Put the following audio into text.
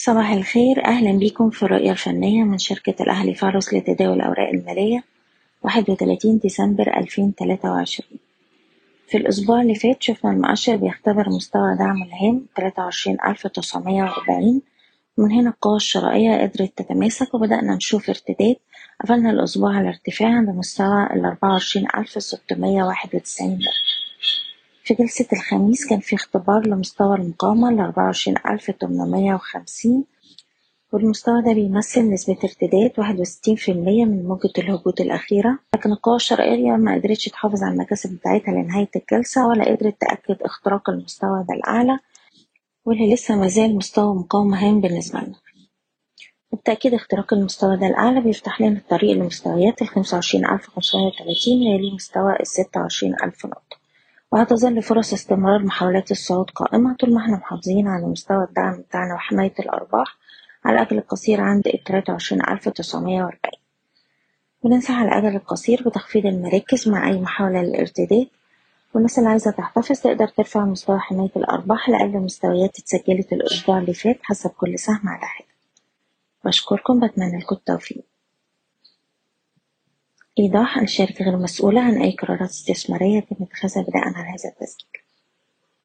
صباح الخير. أهلا بيكم في الرؤية الفنية من شركة الأهلي فارس لتداول الأوراق المالية 31 ديسمبر 2023 في الأسبوع اللي فات شفنا المؤشر بيختبر مستوى دعم الهام 23940 ومن هنا القوى الشرائية قدرت تتماسك وبدأنا نشوف ارتداد. قفلنا الأسبوع على ارتفاع عند مستوى ال 24691 نقطة في جلسة الخميس كان في اختبار لمستوى المقاومة ل 24850 والمستوى ده بيمثل نسبة ارتداد 61% من موجة الهبوط الأخيرة. لكن القوى الشرائية ما قدرتش تحافظ على المكاسب بتاعتها لنهاية الجلسة ولا قدرت تأكد اختراق المستوى ده الأعلى واللي لسه مازال مستوى مقاومة هام بالنسبة لنا. وبالتأكيد اختراق المستوى ده الأعلى بيفتح لنا الطريق لمستويات ال 25530 ويلي مستوى ال 26000 نقطة. وهتظل فرص استمرار محاولات الصعود قائمة طول ما إحنا محافظين على مستوى الدعم بتاعنا وحماية الأرباح على الأجل القصير عند التلاتة وعشرين ألف تسعمية وأربعين. بننصح على الأجل القصير بتخفيض المراكز مع أي محاولة للارتداد. والناس اللي عايزة تحتفظ تقدر ترفع مستوى حماية الأرباح لأقل مستويات اتسجلت الأسبوع اللي فات حسب كل سهم على حدة بشكركم بتمنى لكم التوفيق. إيضاح الشركة غير مسؤولة عن أي قرارات استثمارية يتم اتخاذها بناء على هذا التسجيل.